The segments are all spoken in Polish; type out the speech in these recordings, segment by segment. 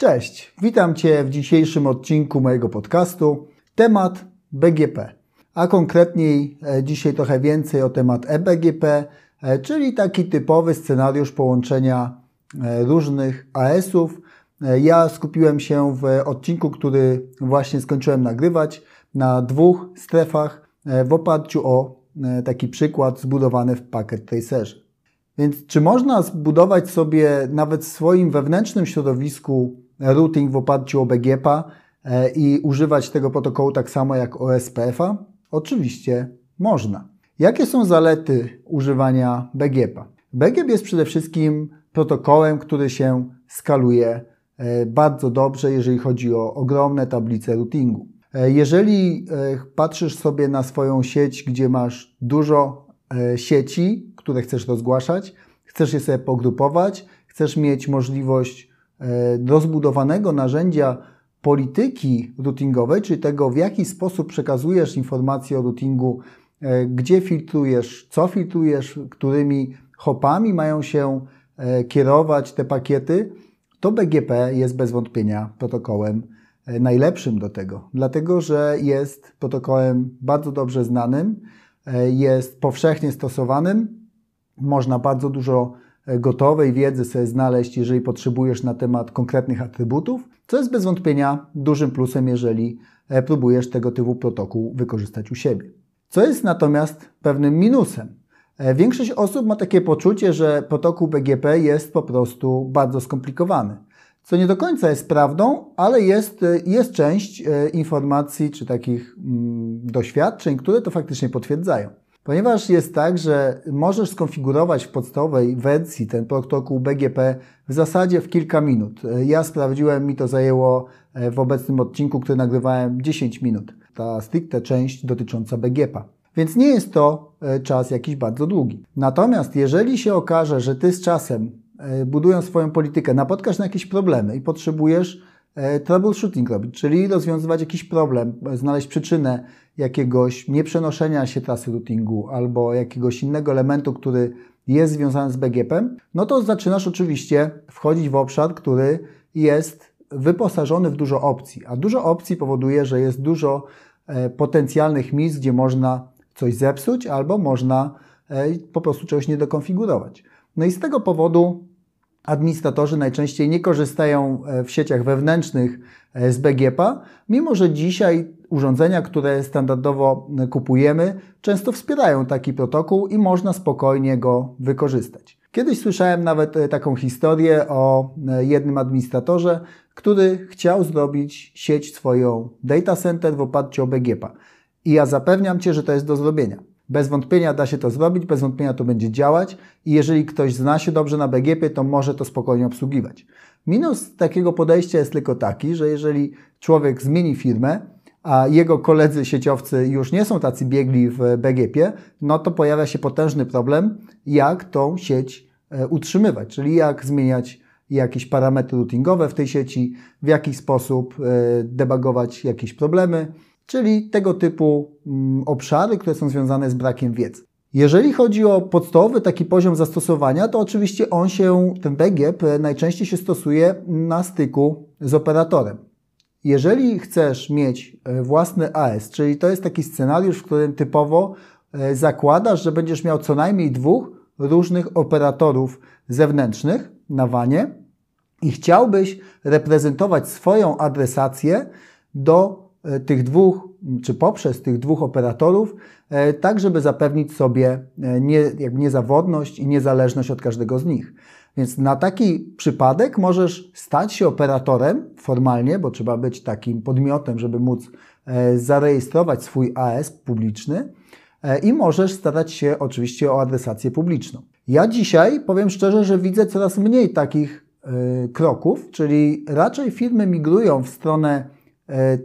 Cześć, witam Cię w dzisiejszym odcinku mojego podcastu. Temat BGP, a konkretniej e, dzisiaj trochę więcej o temat eBGP, e, czyli taki typowy scenariusz połączenia e, różnych AS-ów. Ja skupiłem się w odcinku, który właśnie skończyłem nagrywać, na dwóch strefach w oparciu o taki przykład zbudowany w Packet Tracerze. Więc czy można zbudować sobie nawet w swoim wewnętrznym środowisku routing w oparciu o BGP e, i używać tego protokołu tak samo jak OSPF-a? Oczywiście można. Jakie są zalety używania BGP? BGP jest przede wszystkim protokołem, który się skaluje e, bardzo dobrze, jeżeli chodzi o ogromne tablice routingu. E, jeżeli patrzysz sobie na swoją sieć, gdzie masz dużo sieci, które chcesz rozgłaszać, chcesz je sobie pogrupować, chcesz mieć możliwość rozbudowanego narzędzia polityki routingowej, czyli tego, w jaki sposób przekazujesz informacje o routingu, e, gdzie filtrujesz, co filtrujesz, którymi hopami mają się e, kierować te pakiety, to BGP jest bez wątpienia protokołem najlepszym do tego, dlatego że jest protokołem bardzo dobrze znanym, jest powszechnie stosowanym, można bardzo dużo gotowej wiedzy sobie znaleźć, jeżeli potrzebujesz na temat konkretnych atrybutów, co jest bez wątpienia dużym plusem, jeżeli e, próbujesz tego typu protokół wykorzystać u siebie. Co jest natomiast pewnym minusem. E, większość osób ma takie poczucie, że protokół BGP jest po prostu bardzo skomplikowany. Co nie do końca jest prawdą, ale jest, e, jest część informacji czy takich mm, doświadczeń, które to faktycznie potwierdzają. Ponieważ jest tak, że możesz skonfigurować w podstawowej wersji ten protokół BGP w zasadzie w kilka minut. Ja sprawdziłem, mi to zajęło e, w obecnym odcinku, który nagrywałem 10 minut. Ta stricte część dotycząca BGP. Więc nie jest to e, czas jakiś bardzo długi. Natomiast jeżeli się okaże, że ty z czasem e, budując swoją politykę napotkasz na jakieś problemy i potrzebujesz troubleshooting robić, czyli rozwiązywać jakiś problem, znaleźć przyczynę jakiegoś nieprzenoszenia się trasy routingu albo jakiegoś innego elementu, który jest związany z BGP, no to zaczynasz oczywiście wchodzić w obszar, który jest wyposażony w dużo opcji, a dużo opcji powoduje, że jest dużo e, potencjalnych miejsc, gdzie można coś zepsuć albo można e, po prostu czegoś nie dokonfigurować. No i z tego powodu administratorzy najczęściej nie korzystają e, w sieciach wewnętrznych z BGP, mimo że dzisiaj urządzenia, które standardowo kupujemy, często wspierają taki protokół i można spokojnie go wykorzystać. Kiedyś słyszałem nawet e, taką historię o e, jednym administratorze, który chciał zrobić sieć swoją data center w oparciu o BGP. I ja zapewniam Cię, że to jest do zrobienia. Bez wątpienia da się to zrobić, bez wątpienia to będzie działać i jeżeli ktoś zna się dobrze na BGP, to może to spokojnie obsługiwać. Minus takiego podejścia jest tylko taki, że jeżeli człowiek zmieni firmę, a jego koledzy sieciowcy już nie są tacy biegli w BGP, no to pojawia się potężny problem, jak tą sieć e, utrzymywać, czyli jak zmieniać jakieś parametry routingowe w tej sieci, w jaki sposób e, debugować jakieś problemy, czyli tego typu mm, obszary, które są związane z brakiem wiedzy. Jeżeli chodzi o podstawowy taki poziom zastosowania, to oczywiście on się, ten BGP najczęściej się stosuje na styku z operatorem. Jeżeli chcesz mieć e, własny AS, czyli to jest taki scenariusz, w którym typowo e, zakładasz, że będziesz miał co najmniej dwóch różnych operatorów zewnętrznych na wanie i chciałbyś reprezentować swoją adresację do tych dwóch, czy poprzez tych dwóch operatorów, tak żeby zapewnić sobie nie, jakby niezawodność i niezależność od każdego z nich. Więc na taki przypadek możesz stać się operatorem formalnie, bo trzeba być takim podmiotem, żeby móc e, zarejestrować swój AS publiczny e, i możesz starać się oczywiście o adresację publiczną. Ja dzisiaj powiem szczerze, że widzę coraz mniej takich e, kroków, czyli raczej firmy migrują w stronę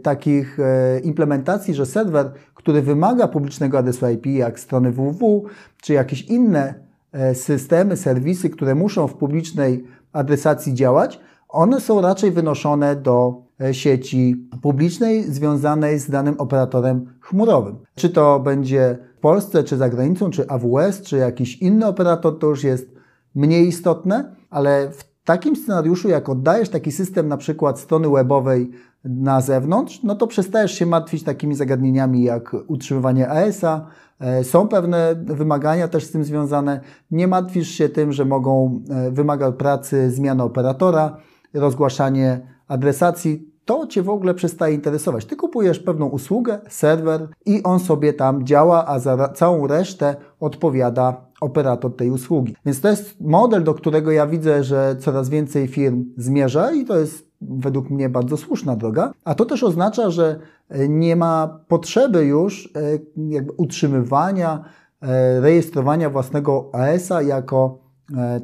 takich implementacji, że serwer, który wymaga publicznego adresu IP, jak strony www, czy jakieś inne E, systemy, serwisy, które muszą w publicznej adresacji działać, one są raczej wynoszone do e, sieci publicznej związanej z danym operatorem chmurowym. Czy to będzie w Polsce, czy za granicą, czy AWS, czy jakiś inny operator, to już jest mniej istotne, ale w takim scenariuszu, jak oddajesz taki system na przykład strony webowej na zewnątrz, no to przestajesz się martwić takimi zagadnieniami jak utrzymywanie AS-a, e, są pewne wymagania też z tym związane. Nie martwisz się tym, że mogą e, wymagać pracy zmiana operatora, rozgłaszanie adresacji. To Cię w ogóle przestaje interesować. Ty kupujesz pewną usługę, serwer i on sobie tam działa, a za całą resztę odpowiada operator tej usługi. Więc to jest model, do którego ja widzę, że coraz więcej firm zmierza i to jest według mnie bardzo słuszna droga. A to też oznacza, że e, nie ma potrzeby już e, jakby utrzymywania, e, rejestrowania własnego AS-a jako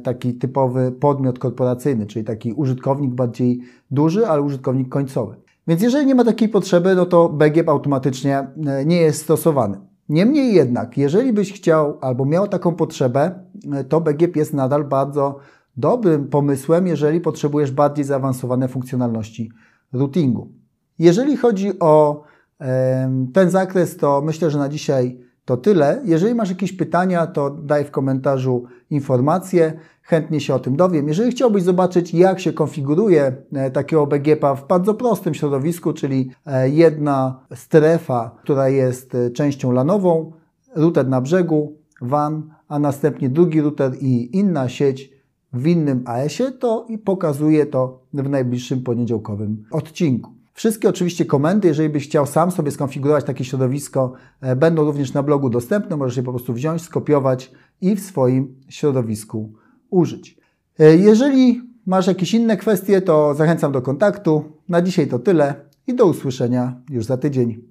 taki typowy podmiot korporacyjny, czyli taki użytkownik bardziej duży, ale użytkownik końcowy. Więc jeżeli nie ma takiej potrzeby, no to BGP automatycznie nie jest stosowany. Niemniej jednak, jeżeli byś chciał albo miał taką potrzebę, to BGP jest nadal bardzo dobrym pomysłem, jeżeli potrzebujesz bardziej zaawansowane funkcjonalności routingu. Jeżeli chodzi o ten zakres, to myślę, że na dzisiaj to tyle. Jeżeli masz jakieś pytania, to daj w komentarzu informacje. Chętnie się o tym dowiem. Jeżeli chciałbyś zobaczyć, jak się konfiguruje e, takiego BGP w bardzo prostym środowisku, czyli e, jedna strefa, która jest e, częścią lanową, router na brzegu, WAN, a następnie drugi router i inna sieć w innym AS-ie, to i pokazuję to w najbliższym poniedziałkowym odcinku. Wszystkie oczywiście komendy, jeżeli byś chciał sam sobie skonfigurować takie środowisko, e, będą również na blogu dostępne. Możesz je po prostu wziąć, skopiować i w swoim środowisku użyć. E, jeżeli masz jakieś inne kwestie, to zachęcam do kontaktu. Na dzisiaj to tyle i do usłyszenia już za tydzień.